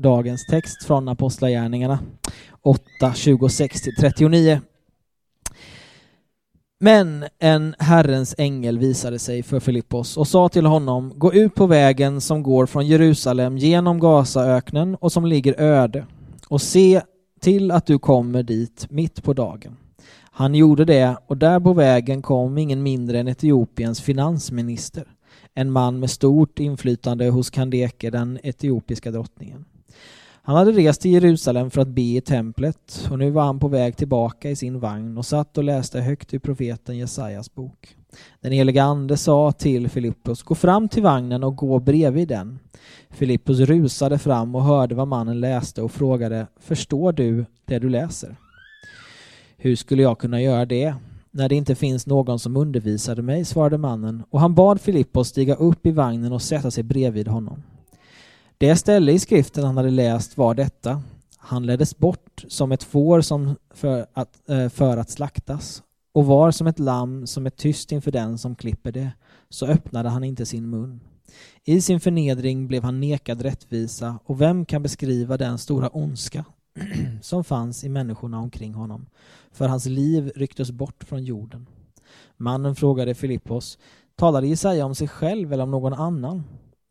dagens text från Apostlagärningarna 8, 26-39. Men en Herrens ängel visade sig för Filippos och sa till honom, gå ut på vägen som går från Jerusalem genom Gazaöknen och som ligger öde och se till att du kommer dit mitt på dagen. Han gjorde det och där på vägen kom ingen mindre än Etiopiens finansminister, en man med stort inflytande hos Kandeke, den etiopiska drottningen. Han hade rest till Jerusalem för att be i templet och nu var han på väg tillbaka i sin vagn och satt och läste högt ur profeten Jesajas bok. Den helige ande sa till Filippus, gå fram till vagnen och gå bredvid den. Filippus rusade fram och hörde vad mannen läste och frågade, förstår du det du läser? Hur skulle jag kunna göra det? När det inte finns någon som undervisade mig, svarade mannen, och han bad Filippos stiga upp i vagnen och sätta sig bredvid honom. Det ställe i skriften han hade läst var detta. Han leddes bort som ett får som för, att, eh, för att slaktas och var som ett lamm som är tyst inför den som klipper det, så öppnade han inte sin mun. I sin förnedring blev han nekad rättvisa och vem kan beskriva den stora ondska som fanns i människorna omkring honom? För hans liv rycktes bort från jorden. Mannen frågade Filippos, talade Jesaja om sig själv eller om någon annan?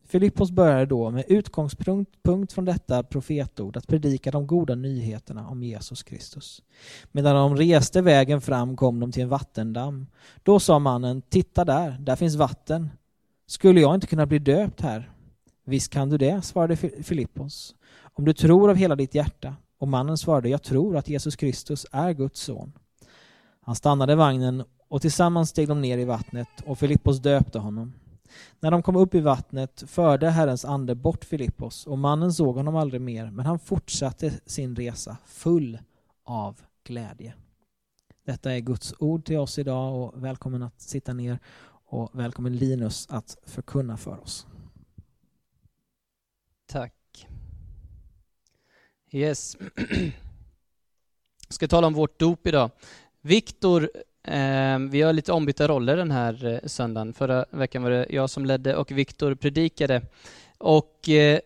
Filippos började då med utgångspunkt från detta profetord att predika de goda nyheterna om Jesus Kristus. Medan de reste vägen fram kom de till en vattendamm. Då sa mannen, titta där, där finns vatten. Skulle jag inte kunna bli döpt här? Visst kan du det, svarade Filippos. Om du tror av hela ditt hjärta. Och mannen svarade, jag tror att Jesus Kristus är Guds son. Han stannade vagnen och tillsammans steg de ner i vattnet och Filippos döpte honom. När de kom upp i vattnet förde Herrens ande bort Filippos och mannen såg honom aldrig mer, men han fortsatte sin resa full av glädje. Detta är Guds ord till oss idag och välkommen att sitta ner och välkommen Linus att förkunna för oss. Tack. Yes. Jag ska tala om vårt dop idag. Viktor Ehm, vi har lite ombytta roller den här eh, söndagen. Förra veckan var det jag som ledde och Viktor predikade. Och eh,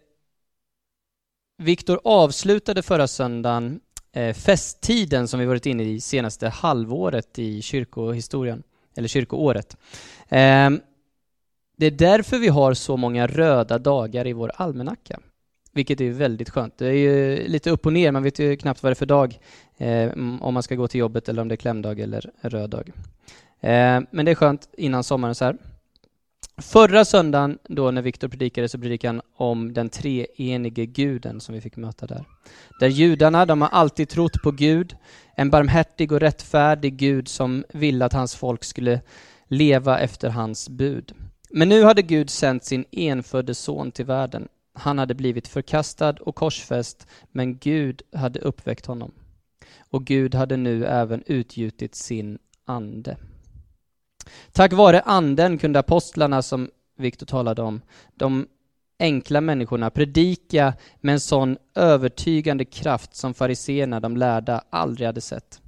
Viktor avslutade förra söndagen eh, festtiden som vi varit inne i senaste halvåret i kyrkohistorien, eller kyrkoåret. Ehm, det är därför vi har så många röda dagar i vår almanacka vilket är väldigt skönt. Det är ju lite upp och ner, man vet ju knappt vad det är för dag, eh, om man ska gå till jobbet eller om det är klämdag eller röd dag. Eh, men det är skönt innan sommaren så här. Förra söndagen då när Viktor predikade så predikade han om den treenige guden som vi fick möta där. Där judarna, de har alltid trott på Gud, en barmhärtig och rättfärdig Gud som ville att hans folk skulle leva efter hans bud. Men nu hade Gud sänt sin enfödde son till världen han hade blivit förkastad och korsfäst, men Gud hade uppväckt honom. Och Gud hade nu även utgjutit sin ande. Tack vare anden kunde apostlarna, som Viktor talade om, de enkla människorna predika med en sån övertygande kraft som fariseerna, de lärda, aldrig hade sett.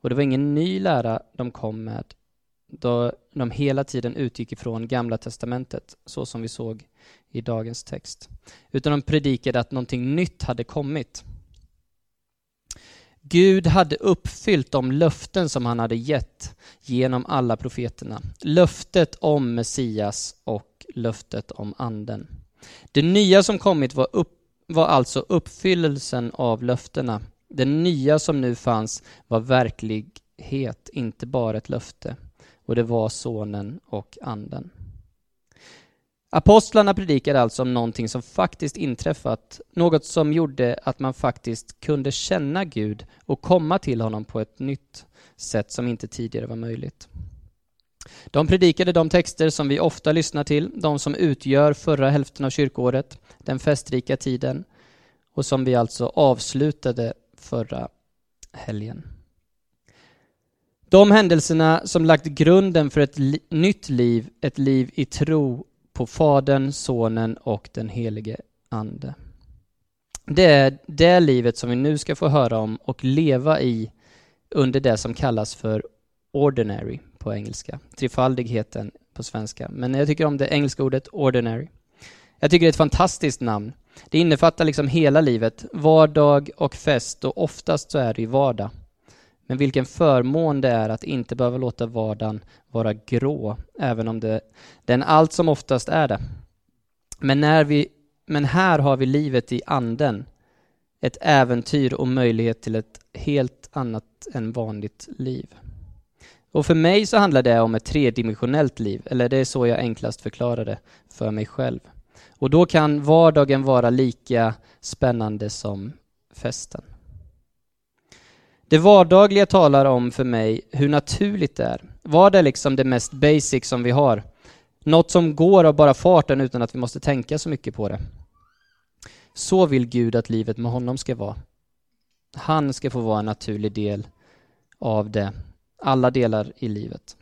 Och det var ingen ny lära de kom med, då de hela tiden utgick ifrån Gamla Testamentet, så som vi såg i dagens text. Utan de predikade att någonting nytt hade kommit. Gud hade uppfyllt de löften som han hade gett genom alla profeterna. Löftet om Messias och löftet om Anden. Det nya som kommit var, upp, var alltså uppfyllelsen av löftena. Det nya som nu fanns var verklighet, inte bara ett löfte. Och det var Sonen och Anden. Apostlarna predikade alltså om någonting som faktiskt inträffat, något som gjorde att man faktiskt kunde känna Gud och komma till honom på ett nytt sätt som inte tidigare var möjligt. De predikade de texter som vi ofta lyssnar till, de som utgör förra hälften av kyrkoåret, den festrika tiden, och som vi alltså avslutade förra helgen. De händelserna som lagt grunden för ett li nytt liv, ett liv i tro på Fadern, Sonen och den helige Ande. Det är det livet som vi nu ska få höra om och leva i under det som kallas för ordinary på engelska. Trefaldigheten på svenska. Men jag tycker om det engelska ordet ordinary. Jag tycker det är ett fantastiskt namn. Det innefattar liksom hela livet, vardag och fest och oftast så är det ju vardag. Men vilken förmån det är att inte behöva låta vardagen vara grå, även om det, den allt som oftast är det. Men, när vi, men här har vi livet i anden, ett äventyr och möjlighet till ett helt annat än vanligt liv. Och för mig så handlar det om ett tredimensionellt liv, eller det är så jag enklast förklarar det för mig själv. Och då kan vardagen vara lika spännande som festen. Det vardagliga talar om för mig hur naturligt det är. Vad är liksom det mest basic som vi har? Något som går av bara farten utan att vi måste tänka så mycket på det. Så vill Gud att livet med honom ska vara. Han ska få vara en naturlig del av det, alla delar i livet.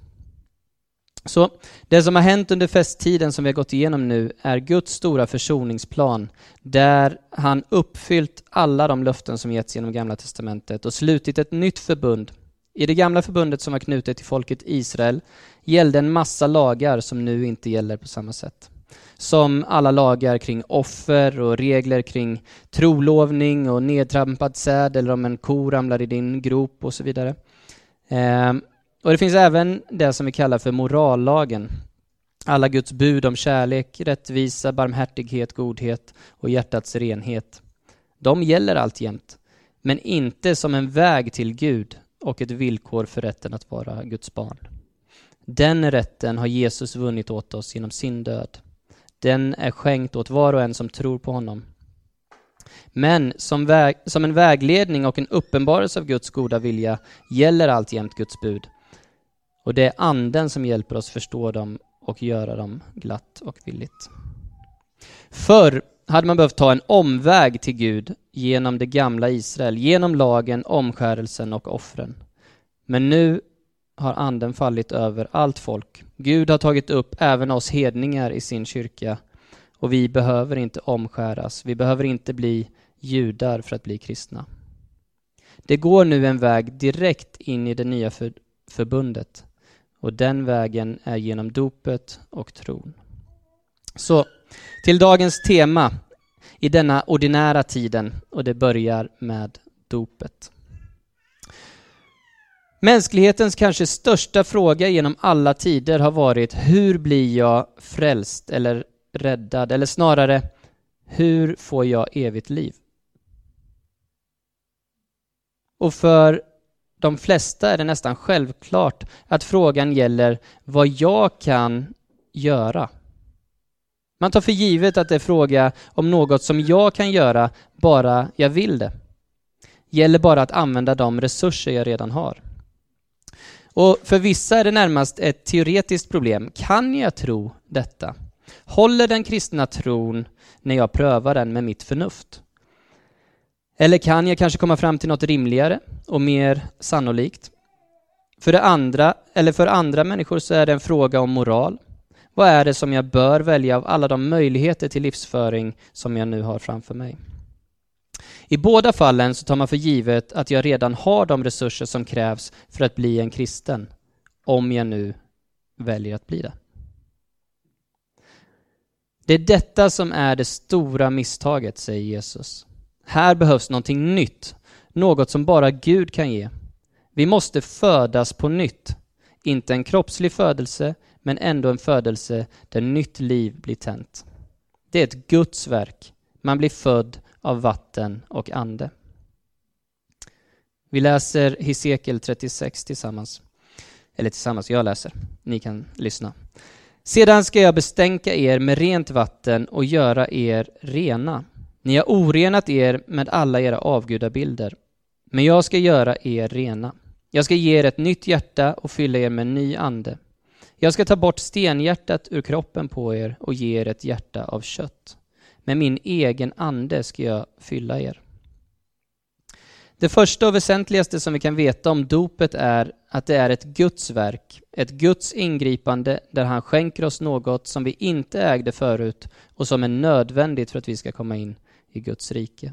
Så det som har hänt under festtiden som vi har gått igenom nu är Guds stora försoningsplan där han uppfyllt alla de löften som getts genom Gamla Testamentet och slutit ett nytt förbund. I det gamla förbundet som var knutet till folket Israel gällde en massa lagar som nu inte gäller på samma sätt. Som alla lagar kring offer och regler kring trolovning och nedtrampad säd eller om en ko ramlar i din grop och så vidare. Ehm, och det finns även det som vi kallar för morallagen. Alla Guds bud om kärlek, rättvisa, barmhärtighet, godhet och hjärtats renhet. De gäller alltjämt, men inte som en väg till Gud och ett villkor för rätten att vara Guds barn. Den rätten har Jesus vunnit åt oss genom sin död. Den är skänkt åt var och en som tror på honom. Men som, väg, som en vägledning och en uppenbarelse av Guds goda vilja gäller alltjämt Guds bud och det är anden som hjälper oss förstå dem och göra dem glatt och villigt. Förr hade man behövt ta en omväg till Gud genom det gamla Israel, genom lagen, omskärelsen och offren. Men nu har anden fallit över allt folk. Gud har tagit upp även oss hedningar i sin kyrka och vi behöver inte omskäras. Vi behöver inte bli judar för att bli kristna. Det går nu en väg direkt in i det nya förbundet och den vägen är genom dopet och tron. Så till dagens tema i denna ordinära tiden och det börjar med dopet. Mänsklighetens kanske största fråga genom alla tider har varit hur blir jag frälst eller räddad? Eller snarare, hur får jag evigt liv? Och för de flesta är det nästan självklart att frågan gäller vad jag kan göra. Man tar för givet att det är fråga om något som jag kan göra bara jag vill det. Gäller bara att använda de resurser jag redan har. Och för vissa är det närmast ett teoretiskt problem. Kan jag tro detta? Håller den kristna tron när jag prövar den med mitt förnuft? Eller kan jag kanske komma fram till något rimligare och mer sannolikt? För det andra, eller för andra människor så är det en fråga om moral. Vad är det som jag bör välja av alla de möjligheter till livsföring som jag nu har framför mig? I båda fallen så tar man för givet att jag redan har de resurser som krävs för att bli en kristen, om jag nu väljer att bli det. Det är detta som är det stora misstaget, säger Jesus. Här behövs någonting nytt, något som bara Gud kan ge. Vi måste födas på nytt, inte en kroppslig födelse, men ändå en födelse där nytt liv blir tänt. Det är ett Guds verk. Man blir född av vatten och ande. Vi läser Hesekiel 36 tillsammans. Eller tillsammans, jag läser. Ni kan lyssna. Sedan ska jag bestänka er med rent vatten och göra er rena. Ni har orenat er med alla era avgudabilder, men jag ska göra er rena. Jag ska ge er ett nytt hjärta och fylla er med en ny ande. Jag ska ta bort stenhjärtat ur kroppen på er och ge er ett hjärta av kött. Med min egen ande ska jag fylla er. Det första och väsentligaste som vi kan veta om dopet är att det är ett Guds verk, ett Guds ingripande där han skänker oss något som vi inte ägde förut och som är nödvändigt för att vi ska komma in i Guds rike.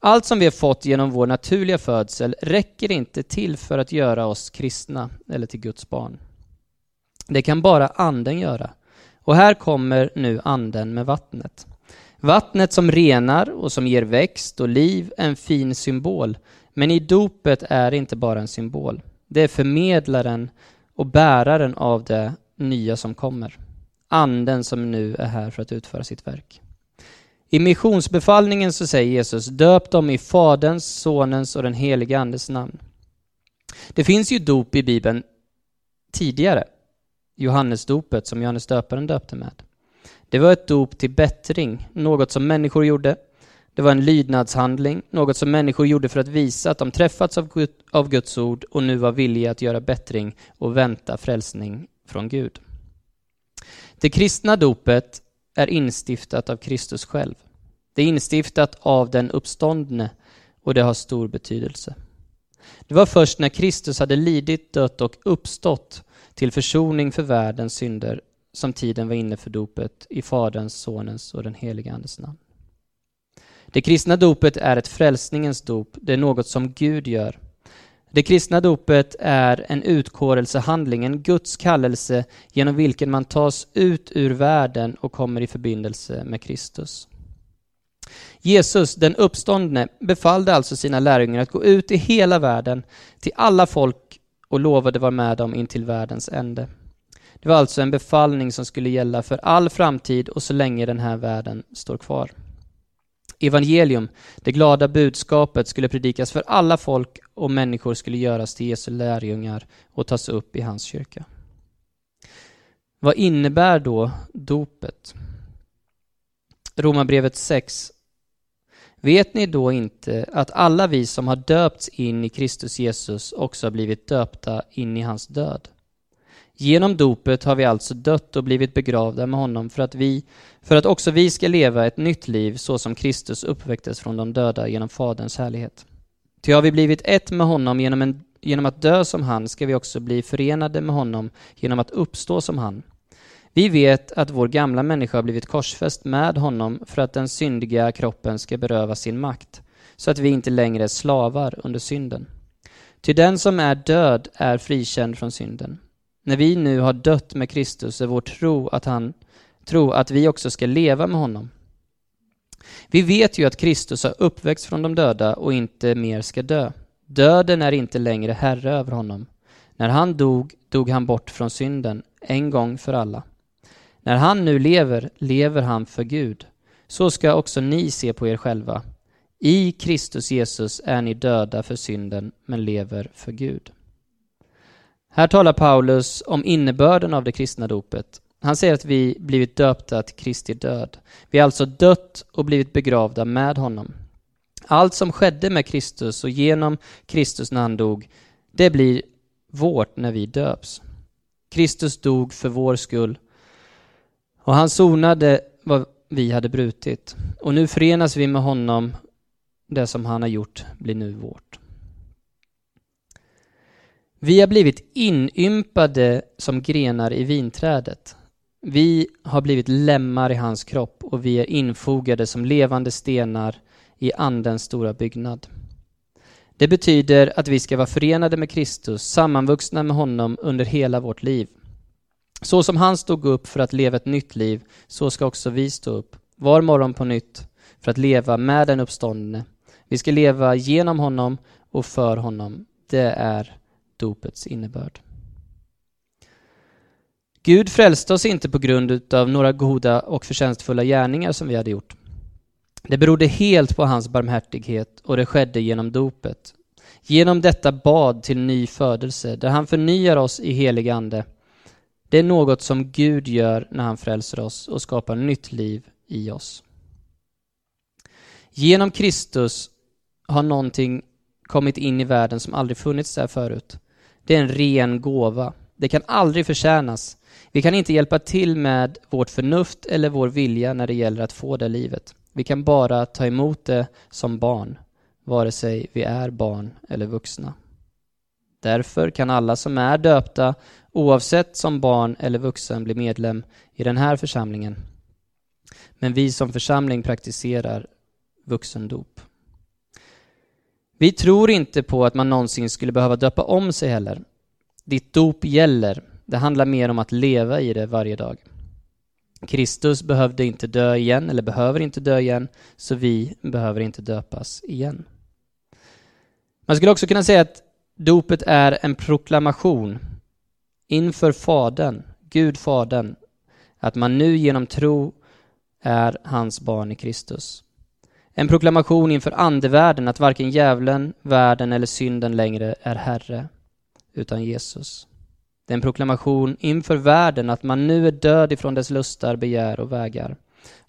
Allt som vi har fått genom vår naturliga födsel räcker inte till för att göra oss kristna eller till Guds barn. Det kan bara Anden göra. Och här kommer nu anden med vattnet. Vattnet som renar och som ger växt och liv är en fin symbol, men i dopet är det inte bara en symbol. Det är förmedlaren och bäraren av det nya som kommer. Anden som nu är här för att utföra sitt verk. I missionsbefallningen så säger Jesus, döp dem i Faderns, Sonens och den helige Andes namn. Det finns ju dop i Bibeln tidigare. Johannesdopet som Johannes döparen döpte med. Det var ett dop till bättring, något som människor gjorde. Det var en lydnadshandling, något som människor gjorde för att visa att de träffats av Guds ord och nu var villiga att göra bättring och vänta frälsning från Gud. Det kristna dopet är instiftat av Kristus själv. Det är instiftat av den uppståndne och det har stor betydelse. Det var först när Kristus hade lidit, dött och uppstått till försoning för världens synder som tiden var inne för dopet i Faderns, Sonens och den helige Andes namn. Det kristna dopet är ett frälsningens dop, det är något som Gud gör. Det kristna dopet är en utkårelsehandling, en Guds kallelse genom vilken man tas ut ur världen och kommer i förbindelse med Kristus. Jesus, den uppståndne, befallde alltså sina lärjungar att gå ut i hela världen, till alla folk och lovade vara med dem in till världens ände. Det var alltså en befallning som skulle gälla för all framtid och så länge den här världen står kvar. Evangelium, det glada budskapet, skulle predikas för alla folk och människor skulle göras till Jesu lärjungar och tas upp i hans kyrka. Vad innebär då dopet? Romarbrevet 6. Vet ni då inte att alla vi som har döpts in i Kristus Jesus också har blivit döpta in i hans död? Genom dopet har vi alltså dött och blivit begravda med honom för att, vi, för att också vi ska leva ett nytt liv så som Kristus uppväcktes från de döda genom Faderns härlighet. Ty har vi blivit ett med honom genom, en, genom att dö som han ska vi också bli förenade med honom genom att uppstå som han. Vi vet att vår gamla människa har blivit korsfäst med honom för att den syndiga kroppen ska beröva sin makt, så att vi inte längre är slavar under synden. Ty den som är död är frikänd från synden. När vi nu har dött med Kristus är vår tro att, han, tro att vi också ska leva med honom. Vi vet ju att Kristus har uppväxt från de döda och inte mer ska dö. Döden är inte längre herre över honom. När han dog, dog han bort från synden, en gång för alla. När han nu lever, lever han för Gud. Så ska också ni se på er själva. I Kristus Jesus är ni döda för synden, men lever för Gud. Här talar Paulus om innebörden av det kristna dopet. Han säger att vi blivit döpta till Kristi död. Vi har alltså dött och blivit begravda med honom. Allt som skedde med Kristus och genom Kristus när han dog, det blir vårt när vi döps. Kristus dog för vår skull och han sonade vad vi hade brutit. Och nu förenas vi med honom. Det som han har gjort blir nu vårt. Vi har blivit inympade som grenar i vinträdet. Vi har blivit lemmar i hans kropp och vi är infogade som levande stenar i Andens stora byggnad. Det betyder att vi ska vara förenade med Kristus, sammanvuxna med honom under hela vårt liv. Så som han stod upp för att leva ett nytt liv, så ska också vi stå upp, var morgon på nytt, för att leva med den uppståndne. Vi ska leva genom honom och för honom. Det är dopets innebörd. Gud frälste oss inte på grund av några goda och förtjänstfulla gärningar som vi hade gjort. Det berodde helt på hans barmhärtighet och det skedde genom dopet. Genom detta bad till ny födelse, där han förnyar oss i helig ande. Det är något som Gud gör när han frälser oss och skapar nytt liv i oss. Genom Kristus har någonting kommit in i världen som aldrig funnits där förut. Det är en ren gåva. Det kan aldrig förtjänas. Vi kan inte hjälpa till med vårt förnuft eller vår vilja när det gäller att få det livet. Vi kan bara ta emot det som barn, vare sig vi är barn eller vuxna. Därför kan alla som är döpta, oavsett som barn eller vuxen, bli medlem i den här församlingen. Men vi som församling praktiserar vuxendop. Vi tror inte på att man någonsin skulle behöva döpa om sig heller. Ditt dop gäller. Det handlar mer om att leva i det varje dag. Kristus behövde inte dö igen, eller behöver inte dö igen, så vi behöver inte döpas igen. Man skulle också kunna säga att dopet är en proklamation inför Fadern, Gud Fadern, att man nu genom tro är hans barn i Kristus. En proklamation inför andevärlden att varken djävulen, världen eller synden längre är herre, utan Jesus. Det är en proklamation inför världen att man nu är död ifrån dess lustar, begär och vägar.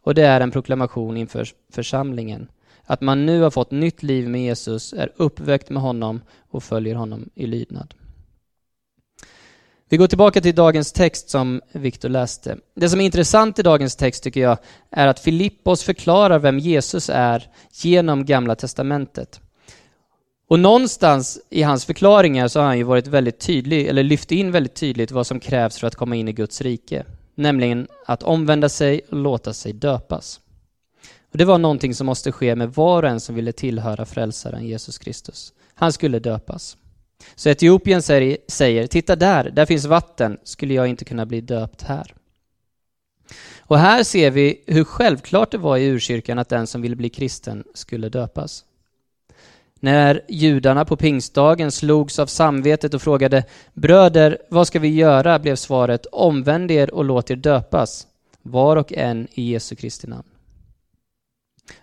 Och det är en proklamation inför församlingen. Att man nu har fått nytt liv med Jesus, är uppväckt med honom och följer honom i lydnad. Vi går tillbaka till dagens text som Viktor läste. Det som är intressant i dagens text tycker jag är att Filippos förklarar vem Jesus är genom Gamla Testamentet. Och någonstans i hans förklaringar så har han ju varit väldigt tydlig, eller lyft in väldigt tydligt vad som krävs för att komma in i Guds rike. Nämligen att omvända sig och låta sig döpas. Och det var någonting som måste ske med var och en som ville tillhöra frälsaren Jesus Kristus. Han skulle döpas. Så Etiopien säger, titta där, där finns vatten, skulle jag inte kunna bli döpt här? Och här ser vi hur självklart det var i urkyrkan att den som ville bli kristen skulle döpas. När judarna på pingstdagen slogs av samvetet och frågade Bröder, vad ska vi göra? blev svaret Omvänd er och låt er döpas, var och en i Jesu Kristi namn.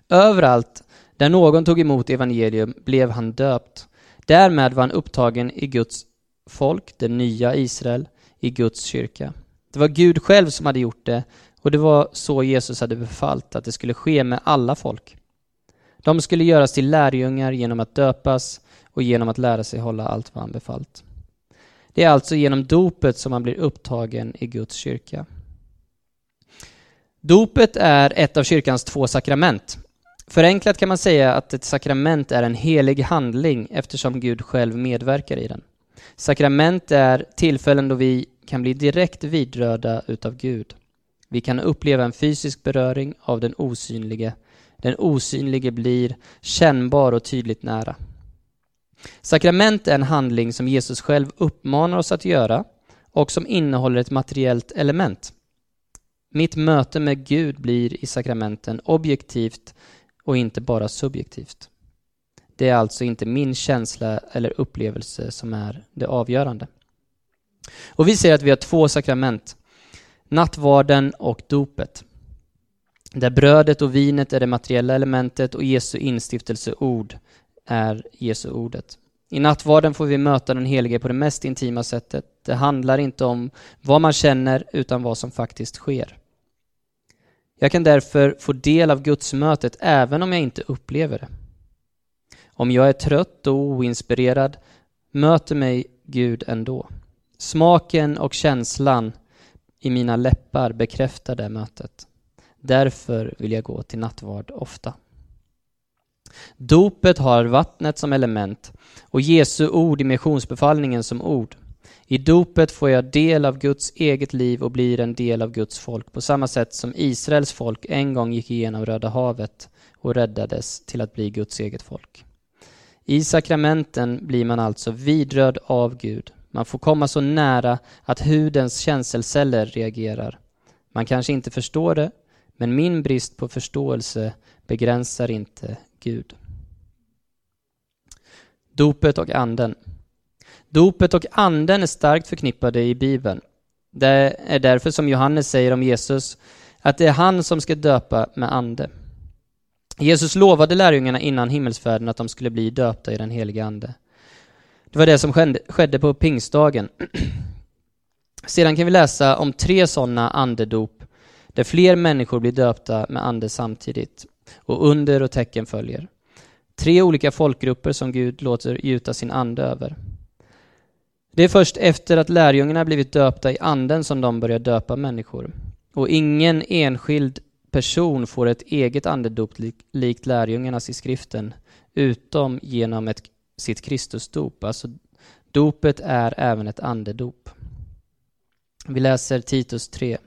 Överallt där någon tog emot evangelium blev han döpt. Därmed var han upptagen i Guds folk, det nya Israel, i Guds kyrka. Det var Gud själv som hade gjort det och det var så Jesus hade befallt att det skulle ske med alla folk. De skulle göras till lärjungar genom att döpas och genom att lära sig hålla allt vad han befallt. Det är alltså genom dopet som man blir upptagen i Guds kyrka. Dopet är ett av kyrkans två sakrament. Förenklat kan man säga att ett sakrament är en helig handling eftersom Gud själv medverkar i den. Sakrament är tillfällen då vi kan bli direkt vidrörda utav Gud. Vi kan uppleva en fysisk beröring av den osynlige den osynlige blir kännbar och tydligt nära. Sakrament är en handling som Jesus själv uppmanar oss att göra och som innehåller ett materiellt element. Mitt möte med Gud blir i sakramenten objektivt och inte bara subjektivt. Det är alltså inte min känsla eller upplevelse som är det avgörande. Och vi säger att vi har två sakrament, nattvarden och dopet. Där brödet och vinet är det materiella elementet och Jesu instiftelseord är Jesu ordet. I nattvarden får vi möta den helige på det mest intima sättet. Det handlar inte om vad man känner utan vad som faktiskt sker. Jag kan därför få del av gudsmötet även om jag inte upplever det. Om jag är trött och oinspirerad möter mig Gud ändå. Smaken och känslan i mina läppar bekräftar det mötet. Därför vill jag gå till nattvard ofta. Dopet har vattnet som element och Jesu ord i missionsbefallningen som ord. I dopet får jag del av Guds eget liv och blir en del av Guds folk på samma sätt som Israels folk en gång gick igenom Röda havet och räddades till att bli Guds eget folk. I sakramenten blir man alltså vidrörd av Gud. Man får komma så nära att hudens känselceller reagerar. Man kanske inte förstår det, men min brist på förståelse begränsar inte Gud. Dopet och anden. Dopet och anden är starkt förknippade i Bibeln. Det är därför som Johannes säger om Jesus att det är han som ska döpa med ande. Jesus lovade lärjungarna innan himmelsfärden att de skulle bli döpta i den heliga ande. Det var det som skedde på pingstdagen. Sedan kan vi läsa om tre sådana andedop där fler människor blir döpta med ande samtidigt och under och tecken följer. Tre olika folkgrupper som Gud låter gjuta sin ande över. Det är först efter att lärjungarna blivit döpta i anden som de börjar döpa människor. Och ingen enskild person får ett eget andedop likt lärjungarnas i skriften, utom genom ett, sitt Kristusdop. Alltså, dopet är även ett andedop. Vi läser Titus 3.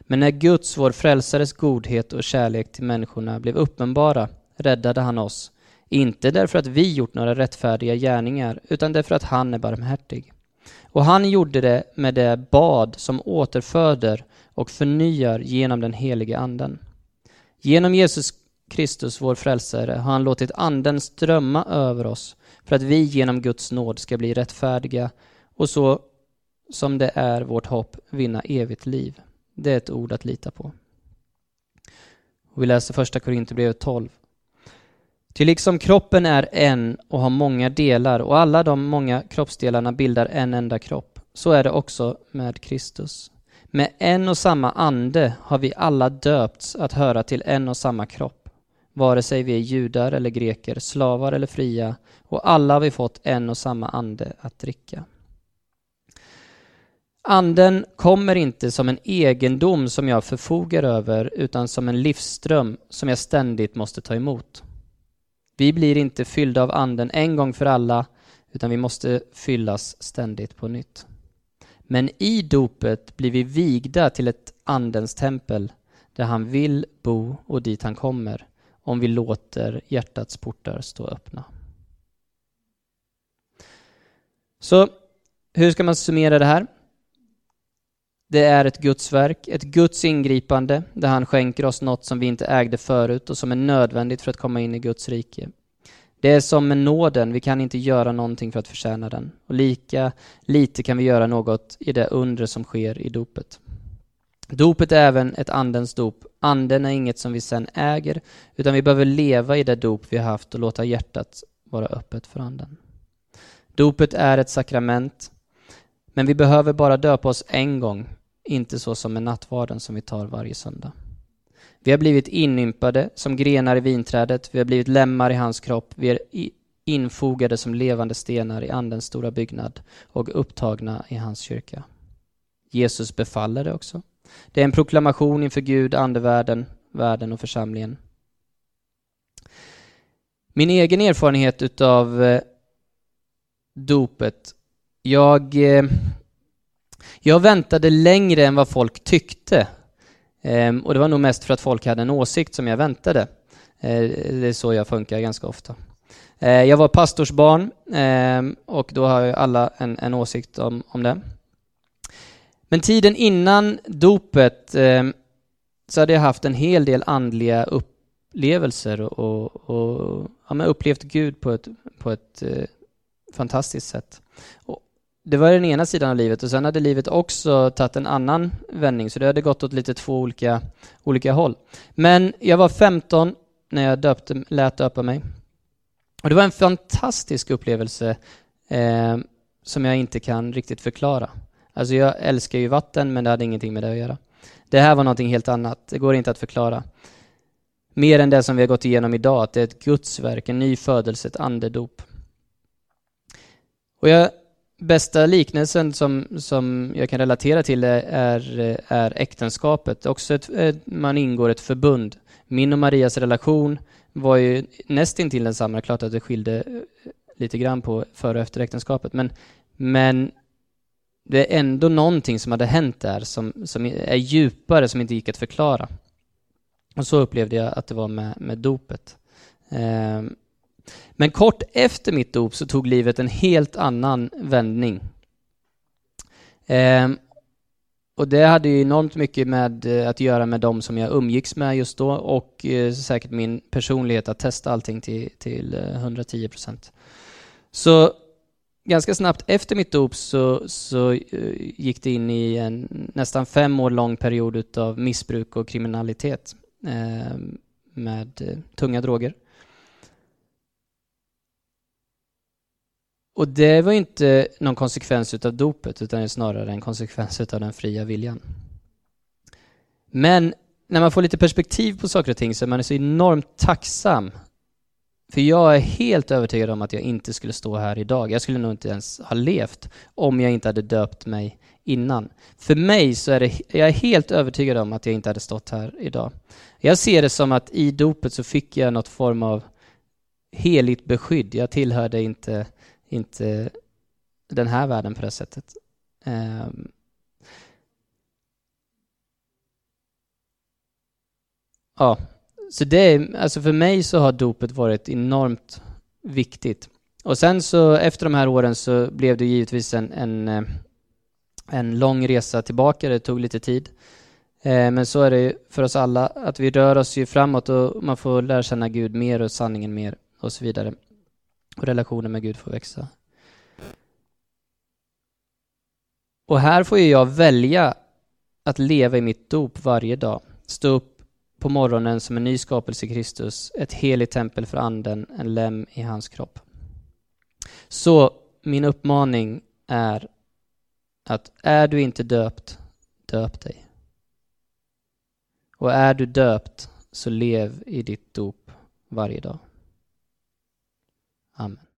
Men när Guds, vår frälsares godhet och kärlek till människorna blev uppenbara räddade han oss, inte därför att vi gjort några rättfärdiga gärningar, utan därför att han är barmhärtig. Och han gjorde det med det bad som återföder och förnyar genom den helige anden. Genom Jesus Kristus, vår frälsare, har han låtit anden strömma över oss för att vi genom Guds nåd ska bli rättfärdiga och så som det är vårt hopp vinna evigt liv. Det är ett ord att lita på. Och vi läser första Korinthierbrevet 12. Ty liksom kroppen är en och har många delar och alla de många kroppsdelarna bildar en enda kropp, så är det också med Kristus. Med en och samma ande har vi alla döpts att höra till en och samma kropp, vare sig vi är judar eller greker, slavar eller fria, och alla har vi fått en och samma ande att dricka. Anden kommer inte som en egendom som jag förfogar över utan som en livsström som jag ständigt måste ta emot. Vi blir inte fyllda av anden en gång för alla utan vi måste fyllas ständigt på nytt. Men i dopet blir vi vigda till ett andens tempel där han vill bo och dit han kommer om vi låter hjärtats portar stå öppna. Så hur ska man summera det här? Det är ett Guds verk, ett Guds ingripande där han skänker oss något som vi inte ägde förut och som är nödvändigt för att komma in i Guds rike. Det är som med nåden, vi kan inte göra någonting för att förtjäna den. Och lika lite kan vi göra något i det undre som sker i dopet. Dopet är även ett andens dop. Anden är inget som vi sen äger, utan vi behöver leva i det dop vi har haft och låta hjärtat vara öppet för anden. Dopet är ett sakrament, men vi behöver bara döpa oss en gång, inte så som med nattvarden som vi tar varje söndag. Vi har blivit inympade som grenar i vinträdet, vi har blivit lemmar i hans kropp, vi är infogade som levande stenar i Andens stora byggnad och upptagna i hans kyrka. Jesus befaller det också. Det är en proklamation inför Gud, andevärlden, världen och församlingen. Min egen erfarenhet utav eh, dopet jag, eh, jag väntade längre än vad folk tyckte. Ehm, och det var nog mest för att folk hade en åsikt som jag väntade. Eh, det är så jag funkar ganska ofta. Eh, jag var pastorsbarn ehm, och då har ju alla en, en åsikt om, om det. Men tiden innan dopet ehm, så hade jag haft en hel del andliga upplevelser och, och ja, upplevt Gud på ett, på ett fantastiskt sätt. Och, det var den ena sidan av livet och sen hade livet också tagit en annan vändning så det hade gått åt lite två olika, olika håll. Men jag var 15 när jag döpte, lät döpa mig. Och det var en fantastisk upplevelse eh, som jag inte kan riktigt förklara. Alltså jag älskar ju vatten men det hade ingenting med det att göra. Det här var någonting helt annat, det går inte att förklara. Mer än det som vi har gått igenom idag, att det är ett Guds verk, en ny födelse, ett andedop. Och jag bästa liknelsen som, som jag kan relatera till är, är äktenskapet. Också ett, man ingår ett förbund. Min och Marias relation var ju nästintill densamma. Klart att det skilde eh, lite grann på före och efter äktenskapet. Men, men det är ändå någonting som hade hänt där som, som är djupare, som inte gick att förklara. Och så upplevde jag att det var med, med dopet. Um, men kort efter mitt dop så tog livet en helt annan vändning. Eh, och det hade ju enormt mycket med eh, att göra med de som jag umgicks med just då och eh, säkert min personlighet att testa allting till, till 110 eh, procent. Så ganska snabbt efter mitt dop så, så uh, gick det in i en nästan fem år lång period av missbruk och kriminalitet ehm, eh, med uh, tunga droger. Och det var inte någon konsekvens utav dopet utan snarare en konsekvens utav den fria viljan. Men när man får lite perspektiv på saker och ting så är man så enormt tacksam. För jag är helt övertygad om att jag inte skulle stå här idag. Jag skulle nog inte ens ha levt om jag inte hade döpt mig innan. För mig så är det, jag är helt övertygad om att jag inte hade stått här idag. Jag ser det som att i dopet så fick jag något form av heligt beskydd. Jag tillhörde inte inte den här världen på det sättet. Um, ja, så det är, alltså för mig så har dopet varit enormt viktigt. Och sen så efter de här åren så blev det givetvis en, en, eh, en lång resa tillbaka, det tog lite tid. Ehm, men så är det ju för oss alla, att vi rör oss ju framåt och man får lära känna Gud mer och sanningen mer och så vidare. Och relationen med Gud får växa. Och här får ju jag välja att leva i mitt dop varje dag. Stå upp på morgonen som en ny skapelse i Kristus, ett heligt tempel för anden, en lem i hans kropp. Så min uppmaning är att är du inte döpt, döp dig. Och är du döpt, så lev i ditt dop varje dag. Amen.